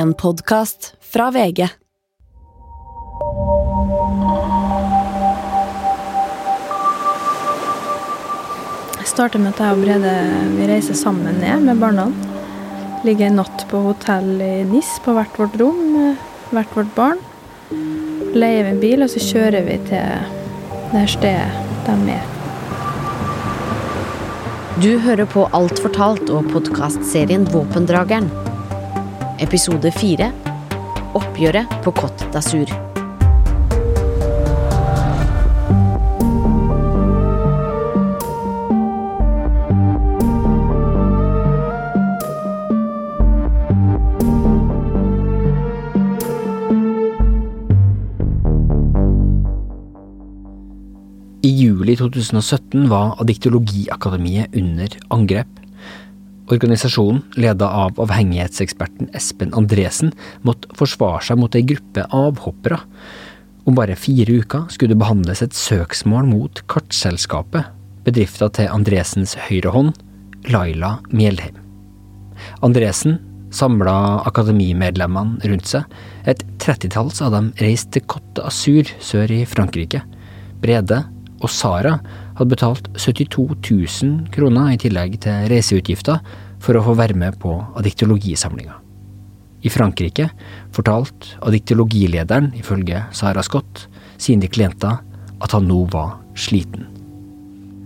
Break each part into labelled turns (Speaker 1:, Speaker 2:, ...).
Speaker 1: En podkast fra VG.
Speaker 2: Jeg starter med at jeg og Brede vi reiser sammen ned med barna. Ligger en natt på hotell i NIS på hvert vårt rom hvert vårt barn. Leier vi en bil, og så kjører vi til det stedet de er.
Speaker 3: Du hører på Alt fortalt og podkastserien Våpendrageren. Episode fire Oppgjøret på Côte d'Azur.
Speaker 4: I juli 2017 var Addiktologiakademiet under angrep. Organisasjonen, leda av avhengighetseksperten Espen Andresen, måtte forsvare seg mot ei gruppe avhoppere. Om bare fire uker skulle det behandles et søksmål mot Kartselskapet, bedrifta til Andresens høyrehånd, Laila Mjelheim. Andresen samla akademimedlemmene rundt seg. Et trettitalls av dem reiste til Côte Asur, sør i Frankrike. Brede og Sara hadde betalt 72 000 kroner i tillegg til reiseutgifter for å få være med på addiktologisamlinga. I Frankrike fortalte addiktologilederen, ifølge Sara Scott, sine klienter at han nå var sliten.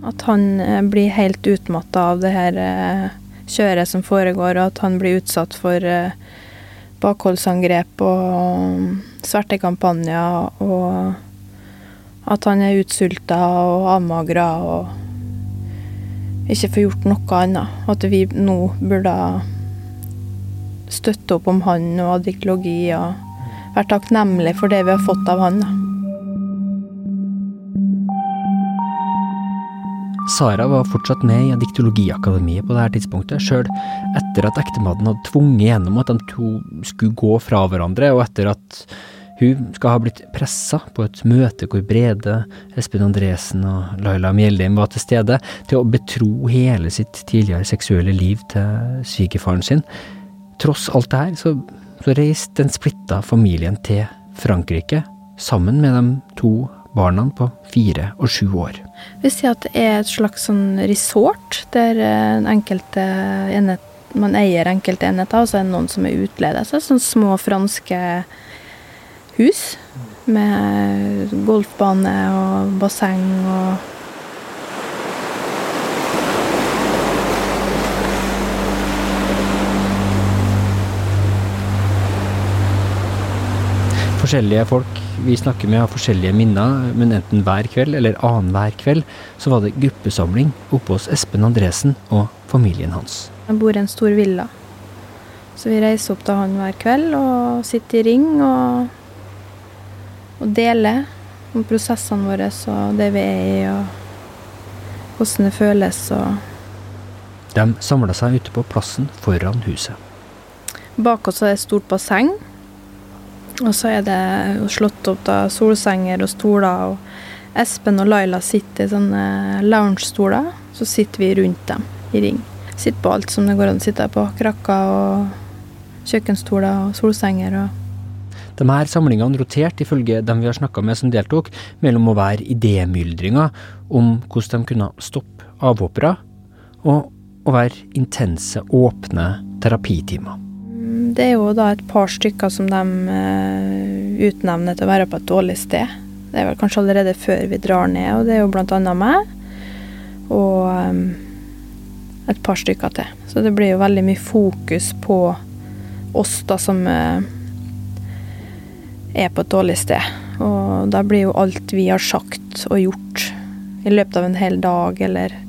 Speaker 2: At han eh, blir helt utmatta av det her eh, kjøret som foregår, og at han blir utsatt for eh, bakholdsangrep og mm, svertekampanjer, og at han er utsulta og avmagra og ikke får gjort noe annet. At vi nå burde støtte opp om han og adiktologi og være takknemlige for det vi har fått av han.
Speaker 4: Sara var fortsatt med i adiktologiakademiet på dette tidspunktet, sjøl etter at ektemannen hadde tvunget gjennom at de to skulle gå fra hverandre, og etter at hun skal ha blitt pressa på et møte hvor Brede, Espen Andresen og Laila Mjeldheim var til stede, til å betro hele sitt tidligere seksuelle liv til svigerfaren sin. Tross alt det her, så, så reiste den splitta familien til Frankrike, sammen med de to barna på fire og sju år.
Speaker 2: Vi sier at det er et slags sånn resort, der eh, enkelte enhet, man eier enkelte enheter, og så er det noen som er utledet. Så sånne små franske hus med golfbane og basseng og
Speaker 4: Forskjellige folk vi snakker med har forskjellige minner, men enten hver kveld eller annenhver kveld så var det gruppesamling oppe hos Espen Andresen og familien hans.
Speaker 2: Jeg bor i en stor villa. Så vi reiser opp til han hver kveld og sitter i ring og, og dele om prosessene våre og det vi er i, og hvordan det føles og
Speaker 4: De samla seg ute på plassen foran huset.
Speaker 2: Bak oss er det et stort basseng. Og så er det slått opp da solsenger og stoler. Og Espen og Laila sitter i sånne loungestoler. Så sitter vi rundt dem i ring. Sitter på alt som det går an å sitte på. Krakker og kjøkkenstoler og solsenger og
Speaker 4: De her samlingene roterte, ifølge dem vi har snakka med som deltok, mellom å være idémyldringer om hvordan de kunne stoppe avhoppere, og å være intense, åpne terapitimer.
Speaker 2: Det er jo da et par stykker som de eh, utnevner til å være på et dårlig sted. Det er vel kanskje allerede før vi drar ned, og det er jo annet meg. Og eh, et par stykker til. Så det blir jo veldig mye fokus på oss da som eh, er på et dårlig sted. Og da blir jo alt vi har sagt og gjort i løpet av en hel dag, eller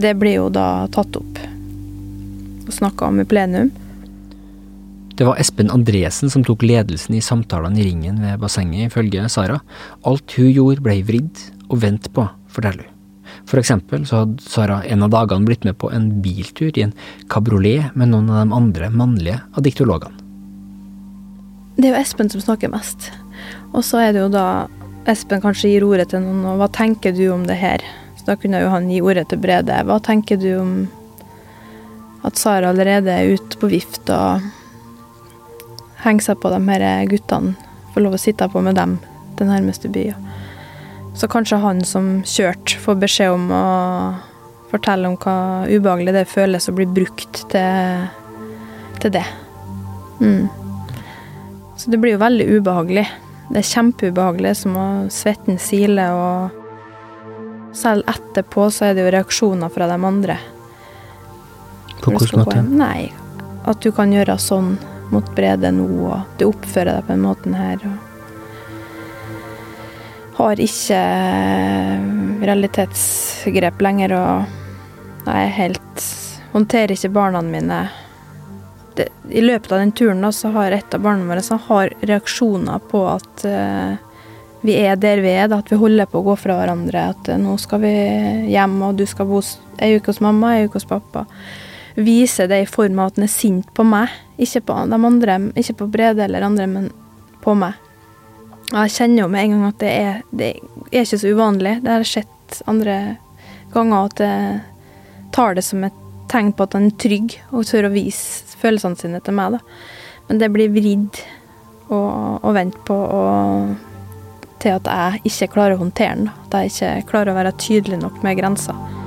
Speaker 2: Det blir jo da tatt opp og snakka om i plenum.
Speaker 4: Det var Espen Andresen som tok ledelsen i samtalene i ringen ved bassenget, ifølge Sara. Alt hun gjorde ble vridd og vendt på, forteller hun. For eksempel så hadde Sara en av dagene blitt med på en biltur i en kabriolet med noen av de andre mannlige addiktologene.
Speaker 2: Det er jo Espen som snakker mest. Og så er det jo da Espen kanskje gir ordet til noen, og hva tenker du om det her? Så da kunne jo han gi ordet til Brede. Hva tenker du om at Sara allerede er ute på vift og henger seg på de her guttene. Får lov å sitte på med dem til nærmeste by. Så kanskje han som kjørte, får beskjed om å fortelle om hva ubehagelig det føles å bli brukt til, til det. Mm. Så det blir jo veldig ubehagelig. Det er kjempeubehagelig, som å svetten sile og selv etterpå så er det jo reaksjoner fra de andre.
Speaker 4: På hvilken måte?
Speaker 2: Nei, at du kan gjøre sånn mot Brede nå, og du oppfører deg på den måten her. og har ikke eh, realitetsgrep lenger og er helt Håndterer ikke barna mine. Det, I løpet av den turen da, så har et av barna våre reaksjoner på at uh, vi er der vi er, da, at vi holder på å gå fra hverandre. At uh, nå skal vi hjem, og du skal bo ei uke hos mamma, ei uke hos pappa. Viser det i form av at han er sint på meg, ikke på de andre, ikke på Brede eller andre, men på meg. Og jeg kjenner jo med en gang at det er, det er ikke så uvanlig. Det har skjedd andre ganger at jeg tar det som et tegn på at han er trygg og tør å vise følelsene sine til meg. Da. Men det blir vridd og, og på og, til at jeg ikke klarer å håndtere den. At jeg ikke klarer å være tydelig nok med grenser.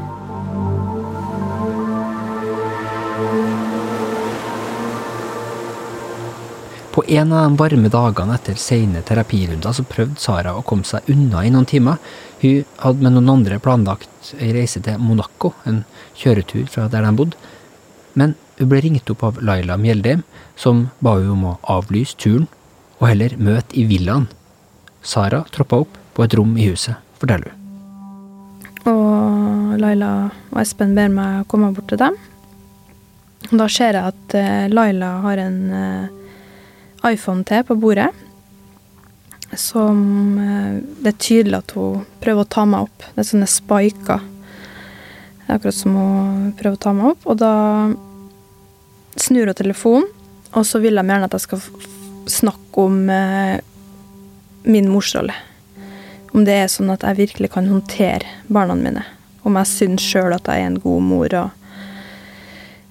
Speaker 4: På en av de varme dagene etter sene terapirunder så prøvde Sara å komme seg unna i noen timer. Hun hadde med noen andre planlagt ei reise til Monaco, en kjøretur fra der de bodde. Men hun ble ringt opp av Laila Mjeldheim, som ba hun om å avlyse turen og heller møte i villaen. Sara troppa opp på et rom i huset, forteller hun.
Speaker 2: Og Laila og Espen ber meg komme bort til dem. Da ser jeg at eh, Laila har en eh, iPhone til på bordet. Som eh, Det er tydelig at hun prøver å ta meg opp. Det er sånne spiker. Det er akkurat som hun prøver å ta meg opp. Og da snur hun telefonen, og så vil de gjerne at jeg skal snakke om eh, min morsrolle. Om det er sånn at jeg virkelig kan håndtere barna mine. Om jeg syns sjøl at jeg er en god mor. og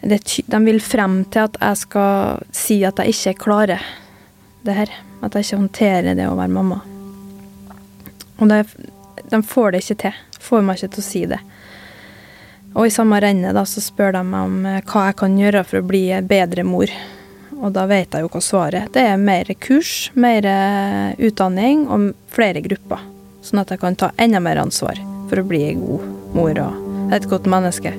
Speaker 2: det, De vil frem til at jeg skal si at jeg ikke klarer det her. At jeg ikke håndterer det å være mamma. Og det, de får det ikke til. Får meg ikke til å si det. Og i samme rennet da, så spør de meg om eh, hva jeg kan gjøre for å bli bedre mor. Og da vet jeg jo hva svaret er. Det er mer kurs, mer eh, utdanning og flere grupper. Sånn at jeg kan ta enda mer ansvar for å bli en god mor og et godt menneske.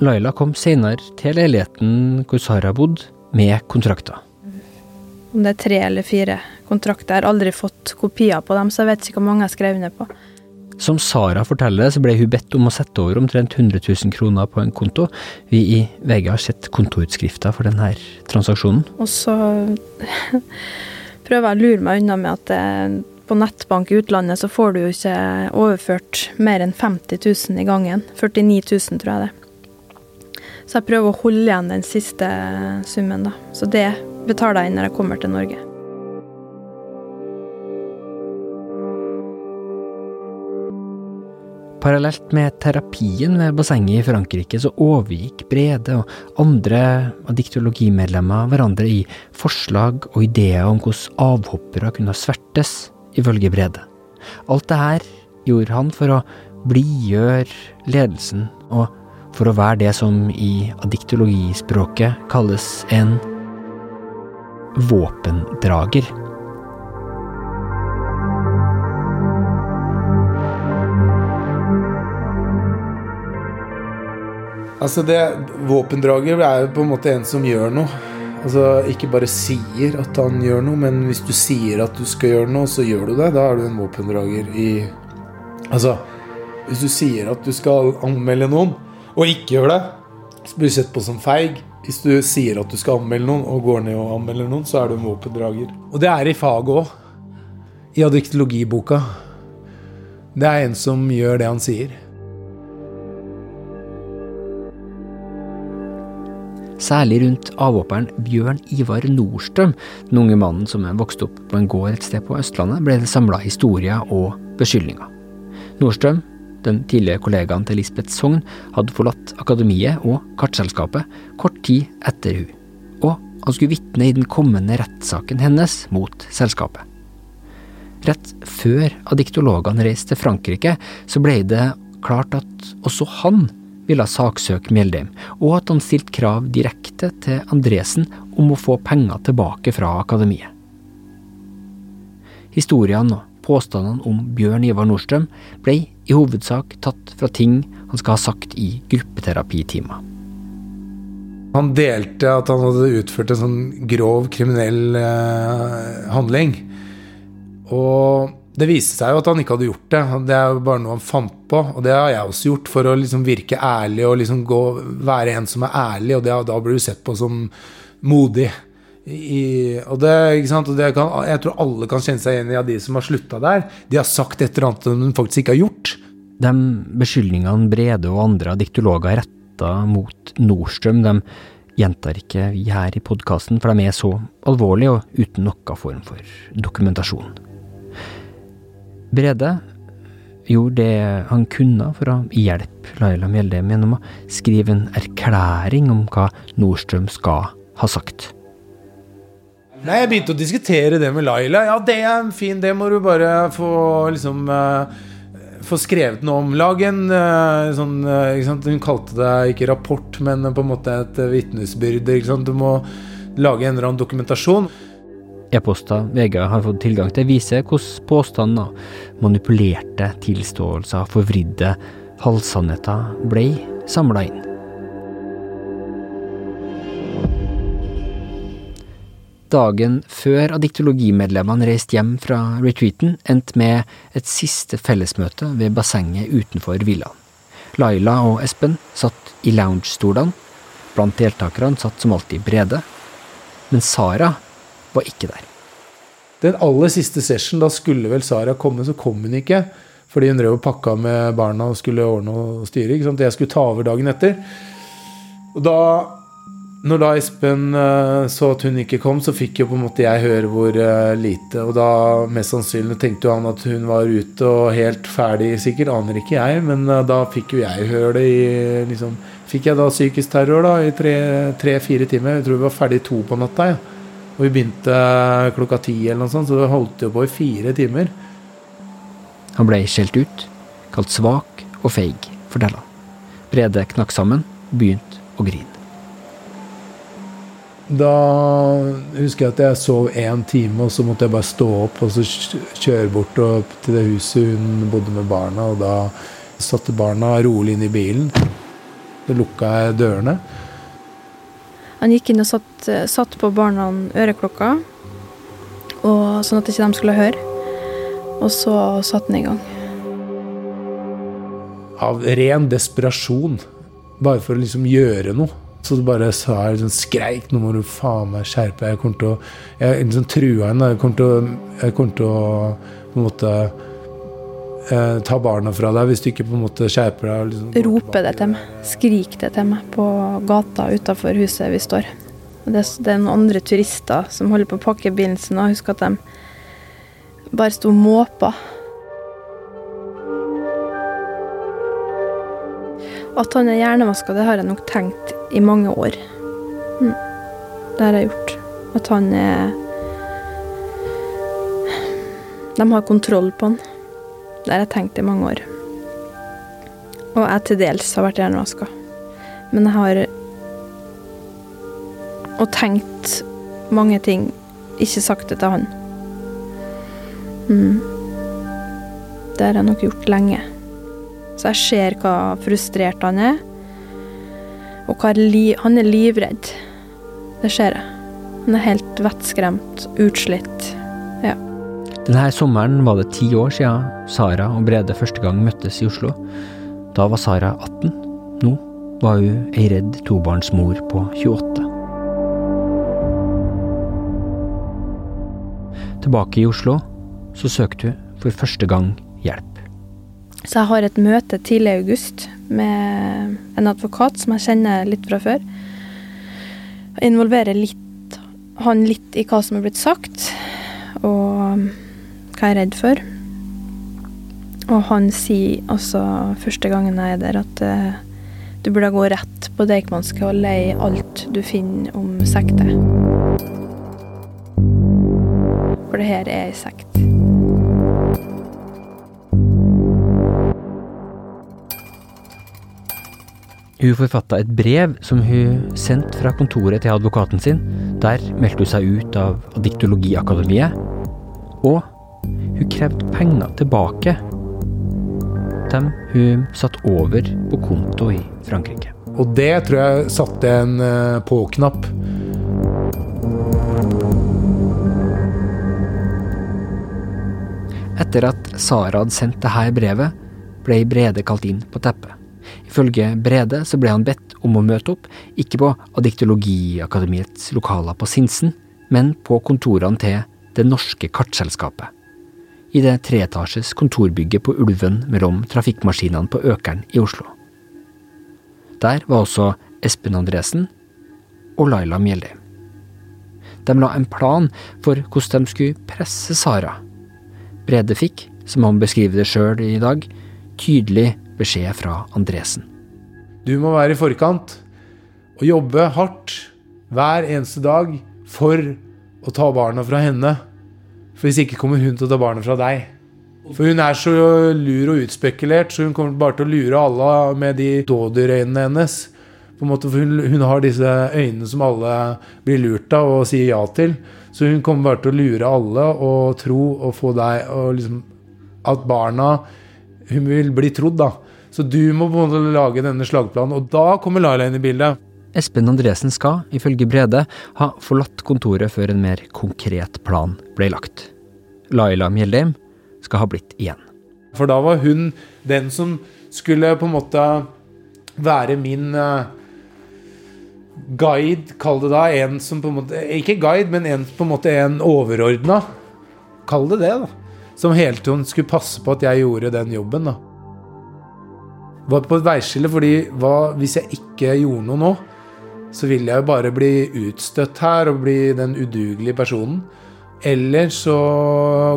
Speaker 4: Laila kom senere til leiligheten hvor Sara bodde, med kontrakter.
Speaker 2: Om det er tre eller fire kontrakter. Jeg har aldri fått kopier på dem, så jeg vet ikke hvor mange jeg har skrevet ned på.
Speaker 4: Som Sara forteller, så ble hun bedt om å sette over omtrent 100 000 kroner på en konto. Vi i VG har sett kontoutskrifta for denne transaksjonen.
Speaker 2: Og så prøver jeg å lure meg unna med at eh, på nettbank i utlandet så får du jo ikke overført mer enn 50 000 i gangen. 49 000, tror jeg det. Så jeg prøver å holde igjen den siste summen, da. Så det betaler jeg inn når jeg kommer til Norge.
Speaker 4: Parallelt med terapien ved bassenget i Frankrike, så overgikk Brede og andre av diktologimedlemmer hverandre i forslag og ideer om hvordan avhoppere kunne svertes, ifølge Brede. Alt det her gjorde han for å blidgjøre ledelsen, og for å være det som i adiktologispråket kalles en våpendrager.
Speaker 5: Altså det, Våpendrager er jo på en måte en som gjør noe. Altså Ikke bare sier at han gjør noe, men hvis du sier at du skal gjøre noe, så gjør du det. Da er du en våpendrager i Altså, hvis du sier at du skal anmelde noen, og ikke gjør det, så blir du sett på som feig. Hvis du sier at du skal anmelde noen, og går ned og anmelder noen, så er du en våpendrager. Og det er i faget òg. I adiktologiboka. Det er en som gjør det han sier.
Speaker 4: Særlig rundt avhopperen Bjørn Ivar Nordstrøm, den unge mannen som vokste opp på en gård et sted på Østlandet, ble det samla historier og beskyldninger. Nordstrøm den tidligere kollegaen til Lisbeth Sogn, hadde forlatt akademiet og Kartselskapet kort tid etter hun, og han skulle vitne i den kommende rettssaken hennes mot selskapet. Rett før adiktologene reiste til Frankrike, så ble det klart at også han ville saksøke Mjeldheim, og at han stilte krav direkte til Andresen om å få penger tilbake fra akademiet. Historiene og påstandene om Bjørn Ivar Nordstrøm ble i hovedsak tatt fra ting han skal ha sagt i gruppeterapitima.
Speaker 5: Han delte at han hadde utført en sånn grov kriminell eh, handling. Og det viste seg jo at han ikke hadde gjort det. Det er jo bare noe han fant på. Og det har jeg også gjort, for å liksom virke ærlig og liksom gå, være en som er ærlig. Og det, da blir du sett på som modig. I, og det? Og det kan, jeg tror alle kan kjenne seg igjen i av de som har slutta der. De har sagt et eller annet de faktisk ikke har gjort.
Speaker 4: De beskyldningene Brede og andre diktologer retta mot Nordstrøm, de gjentar ikke vi her i podkasten, for de er så alvorlige og uten noen form for dokumentasjon. Brede gjorde det han kunne for å hjelpe Laila Mjeldheim gjennom å skrive en erklæring om hva Nordstrøm skal ha sagt.
Speaker 5: Nei, Jeg begynte å diskutere det med Laila. Ja, det er fint, det må du bare få liksom uh, Få skrevet noe om. Lag en uh, sånn uh, Hun kalte det ikke rapport, men på en måte et vitnesbyrd. Du må lage en eller annen dokumentasjon.
Speaker 4: E-poster VG har fått tilgang til, viser hvordan påstander, manipulerte tilståelser, forvridde halvsannheter ble samla inn. Dagen før adiktologimedlemmene reiste hjem fra retreaten, endte med et siste fellesmøte ved bassenget utenfor villaen. Laila og Espen satt i loungestolene. Blant deltakerne satt som alltid Brede. Men Sara var ikke der.
Speaker 5: Den aller siste session, da skulle vel Sara komme, så kom hun ikke. Fordi hun drev og pakka med barna og skulle ordne og styre. Jeg skulle ta over dagen etter. Og da når da Espen uh, så at hun ikke kom, så fikk jo på en måte jeg høre hvor uh, lite. Og da mest sannsynlig tenkte jo han at hun var ute og helt ferdig, sikkert. Aner ikke jeg, men uh, da fikk jo jeg høre det i liksom, Fikk jeg da psykisk terror da i tre-fire timer. Jeg tror vi var ferdig to på natta. Ja. Og vi begynte klokka ti eller noe sånt, så det holdt jo på i fire timer.
Speaker 4: Han ble skjelt ut, kalt svak og feig, forteller han. Brede knakk sammen begynte å grine.
Speaker 5: Da husker jeg at jeg sov én time, og så måtte jeg bare stå opp og så kjøre bort til det huset hun bodde med barna. Og da satte barna rolig inn i bilen. Så lukka jeg dørene.
Speaker 2: Han gikk inn og satt, satt på barna øreklokka, og, sånn at ikke de skulle høre. Og så satte han i gang.
Speaker 5: Av ren desperasjon. Bare for å liksom gjøre noe. Så du bare sa jeg liksom skreik nå må du faen meg skjerpe deg. Jeg kommer til å Jeg liksom trua henne. Jeg kommer til å, jeg kommer til å på en måte eh, ta barna fra deg hvis du ikke på en måte skjerper deg.
Speaker 2: Liksom, Rope det til meg. Skrik det til meg på gata utafor huset vi står. Det, det, er noen andre turister som holder på å pakke bilen sin, og husker at de bare sto og måpa. At han er hjernevaska, det har jeg nok tenkt i mange år. Mm. Det har jeg gjort. At han er De har kontroll på han. Det har jeg tenkt i mange år. Og jeg til dels har vært hjernevaska. Men jeg har og tenkt mange ting, ikke sagt det til han. Mm. Det har jeg nok gjort lenge. Så jeg ser hva frustrert han er. Og hva han er livredd. Det ser jeg. Han er helt vettskremt, utslitt. Ja.
Speaker 4: Denne sommeren var det ti år siden Sara og Brede første gang møttes i Oslo. Da var Sara 18. Nå var hun ei redd tobarnsmor på 28. Tilbake i Oslo så søkte hun for første gang hjelp.
Speaker 2: Så jeg har et møte tidlig i august med en advokat som jeg kjenner litt fra før. Jeg involverer litt, han litt i hva som er blitt sagt, og hva jeg er redd for. Og han sier også første gangen jeg er der, at uh, du burde gå rett på Deichmanske og leie alt du finner om sekter. For det her er ei sekt.
Speaker 4: Hun forfatta et brev som hun sendte fra kontoret til advokaten sin. Der meldte hun seg ut av Diktologiakademiet. Og hun krevde penger tilbake. Dem hun satt over på konto i Frankrike.
Speaker 5: Og det tror jeg satte en eh, på-knapp.
Speaker 4: Etter at Sara hadde sendt dette brevet, ble Brede kalt inn på teppet. Ifølge Brede så ble han bedt om å møte opp, ikke på Adiktologiakademiets lokaler på Sinsen, men på kontorene til Det Norske Kartselskapet. I det treetasjes kontorbygget på Ulven mellom trafikkmaskinene på Økeren i Oslo. Der var også Espen Andresen og Laila Mjeldheim. De la en plan for hvordan de skulle presse Sara. Brede fikk, som han beskriver det sjøl i dag, tydelig beskjed fra Andresen.
Speaker 5: Du må være i forkant og jobbe hardt hver eneste dag for å ta barna fra henne. For hvis ikke kommer hun til å ta barna fra deg. For hun er så lur og utspekulert, så hun kommer bare til å lure alle med de dådyrøynene hennes. På en måte, for hun, hun har disse øynene som alle blir lurt av og sier ja til. Så hun kommer bare til å lure alle og tro og få deg og liksom At barna Hun vil bli trodd, da. Så du må på en måte lage denne slagplanen, og da kommer Laila inn i bildet.
Speaker 4: Espen Andresen skal, ifølge Brede, ha forlatt kontoret før en mer konkret plan ble lagt. Laila Mjeldheim skal ha blitt igjen.
Speaker 5: For da var hun den som skulle på en måte være min eh, guide, kall det da. En som på en måte Ikke guide, men en på en måte en overordna. Kall det det, da. Som hele tiden skulle passe på at jeg gjorde den jobben, da. Var på et veiskille, fordi hva, hvis jeg ikke gjorde noe nå, så ville jeg jo bare bli utstøtt her og bli den udugelige personen. Eller så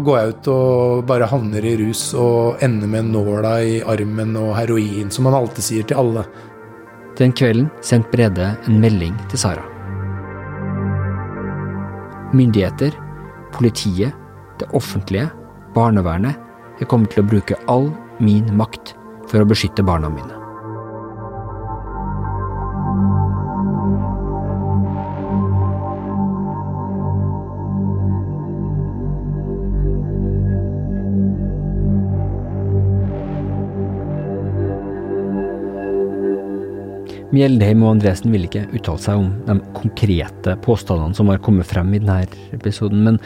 Speaker 5: går jeg ut og bare havner i rus og ender med nåla i armen og heroin, som man alltid sier til alle.
Speaker 4: Den kvelden sendte Brede en melding til Sara. Myndigheter, politiet, det offentlige, barnevernet Jeg kommer til å bruke all min makt for å beskytte barna mine. Mjeldheim og Andresen vil ikke uttale seg om de konkrete påstandene som har kommet frem i denne episoden, men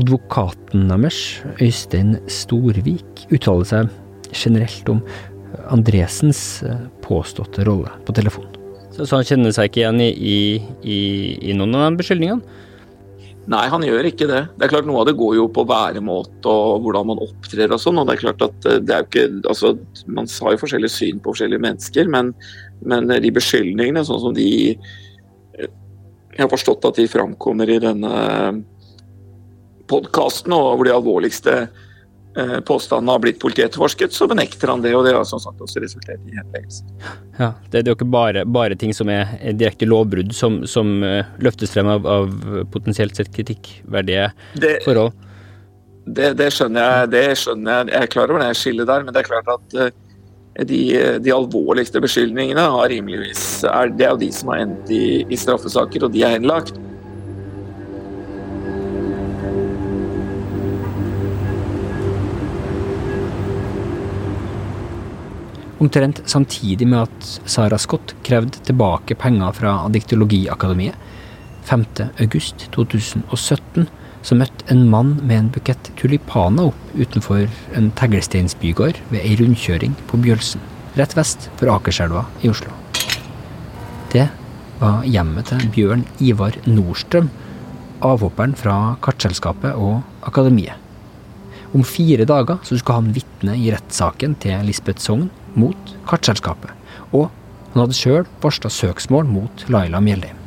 Speaker 4: advokaten deres, Øystein Storvik, uttaler seg generelt om Andresens eh, påståtte rolle på telefon.
Speaker 6: Så, så han kjenner seg ikke igjen i, i, i, i noen av de beskyldningene?
Speaker 7: Nei, han gjør ikke det. Det er klart Noe av det går jo på væremåte og hvordan man opptrer og sånn. og det er klart at eh, det er jo ikke, altså Man har jo forskjellige syn på forskjellige mennesker, men, men de beskyldningene, sånn som de Jeg har forstått at de framkommer i denne podkasten, og hvor de alvorligste eh, påstandene har blitt politietterforsket, så benekter han det. Og det har som sagt også resultert i henleggelse.
Speaker 6: Ja, det er jo ikke bare, bare ting som er direkte lovbrudd som, som uh, løftes frem av, av, potensielt sett kritikkverdige
Speaker 7: det,
Speaker 6: forhold.
Speaker 7: Det, det, skjønner jeg, det skjønner jeg. Jeg er klar over det skillet der, men det er klart at uh, de, de, alvorligste beskyldningene har rimeligvis er, Det er jo de som har endt i, i straffesaker, og de er henlagt.
Speaker 4: Omtrent samtidig med at Sara Scott krevde tilbake penger fra Adiktologiakademiet, 5.8.2017, så møtte en mann med en bukett tulipaner opp utenfor en teglsteinsbygård ved ei rundkjøring på Bjølsen, rett vest for Akerselva i Oslo. Det var hjemmet til Bjørn Ivar Nordstrøm, avhopperen fra Kartselskapet og Akademiet. Om fire dager så skulle han vitne i rettssaken til Lisbeth Sogn mot Kartselskapet, og han hadde sjøl varsla søksmål mot Laila Mjeldheim.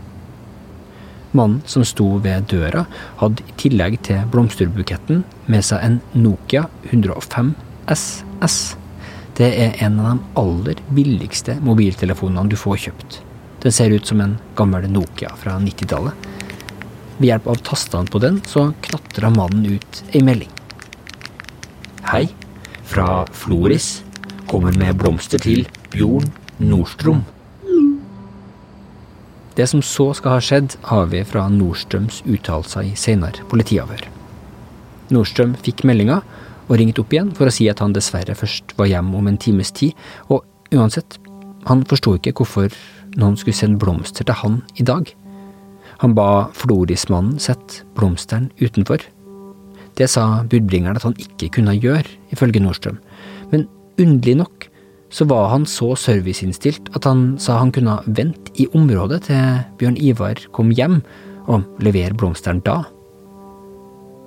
Speaker 4: Mannen som sto ved døra, hadde i tillegg til blomsterbuketten med seg en Nokia 105 SS. Det er en av de aller billigste mobiltelefonene du får kjøpt. Den ser ut som en gammel Nokia fra 90-tallet. Ved hjelp av tastene på den så knatra mannen ut ei melding. Hei, fra Floris. Kommer med blomster til Bjorn Nordstrøm. Det som så skal ha skjedd, har vi fra Nordstrøms uttalelser i senere politiavhør. Nordstrøm fikk meldinga og ringte opp igjen for å si at han dessverre først var hjemme om en times tid, og uansett, han forsto ikke hvorfor noen skulle sende blomster til han i dag. Han ba Florismannen sette blomsteren utenfor. Det sa budbringeren at han ikke kunne gjøre, ifølge Nordstrøm, underlig nok så var han så serviceinnstilt at han sa han kunne vente i området til Bjørn Ivar kom hjem, og levere blomsteren da.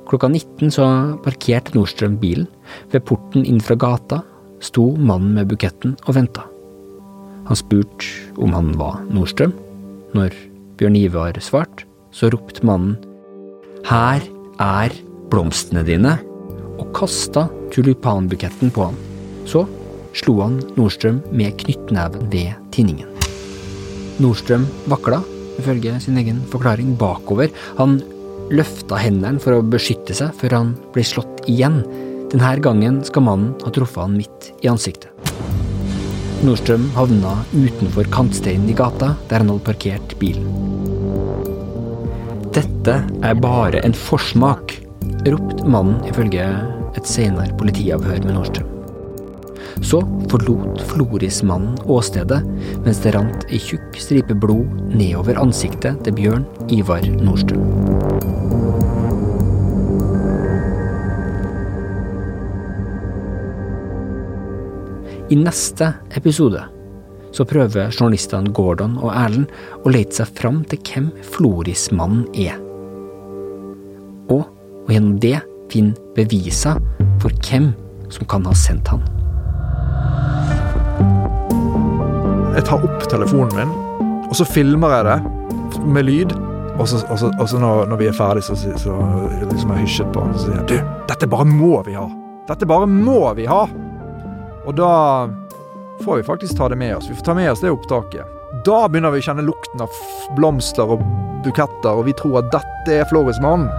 Speaker 4: Klokka 19 så parkerte Nordstrøm bilen. Ved porten inn fra gata sto mannen med buketten og venta. Han spurte om han var Nordstrøm. Når Bjørn Ivar svarte, så ropte mannen Her er blomstene dine, og kasta tulipanbuketten på han. Så slo han Nordstrøm med knyttneven ved tinningen. Nordstrøm vakla, ifølge sin egen forklaring, bakover. Han løfta hendene for å beskytte seg før han ble slått igjen. Denne gangen skal mannen ha truffet han midt i ansiktet. Nordstrøm havna utenfor kantsteinen i gata, der han hadde parkert bilen. Dette er bare en forsmak, ropte mannen ifølge et senere politiavhør med Nordstrøm. Så forlot Florismannen åstedet, mens det rant ei tjukk stripe blod nedover ansiktet til Bjørn Ivar Nordstrøm. I neste episode så prøver journalistene Gordon og Erlend å lete seg fram til hvem Florismannen er. Og, og gjennom det finne beviser for hvem som kan ha sendt han.
Speaker 8: Jeg tar opp telefonen min, og så filmer jeg det med lyd. Og så, og så, og så når, når, vi er ferdig, så, så, så liksom jeg hysjet på han og sier jeg, du, dette bare må vi ha! Dette bare må vi ha! Og da får vi faktisk ta det med oss. Vi får ta med oss det opptaket. Da begynner vi å kjenne lukten av blomster og buketter, og vi tror at dette er Florismannen.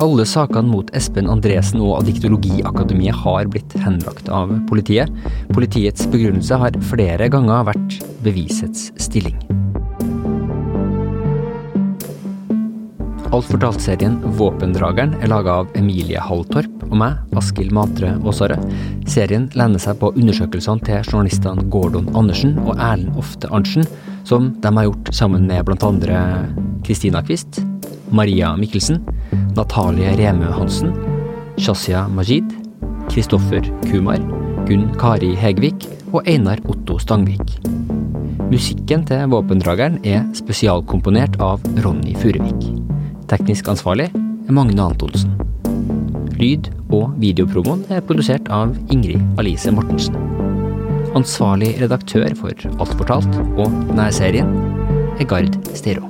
Speaker 4: Alle sakene mot Espen Andresen og Adiktologiakademiet har blitt henlagt av politiet. Politiets begrunnelse har flere ganger vært bevisets stilling. Alt fortalt-serien Våpendrageren er laga av Emilie Halltorp og meg, Askild Matre Aasare. Serien lener seg på undersøkelsene til journalistene Gordon Andersen og Erlend Ofte Arntzen, som de har gjort sammen med bl.a. Kristina Kvist, Maria Mikkelsen, Natalie Remø Hansen, Shazia Majid, Kristoffer Kumar, Gunn Kari Hegvik og Einar Otto Stangvik. Musikken til Våpendrageren er spesialkomponert av Ronny Furuvik. Teknisk ansvarlig er Magne Antonsen. Lyd- og videopromoen er produsert av Ingrid Alice Mortensen. Ansvarlig redaktør for Alt fortalt og Nærserien er Gard Stero.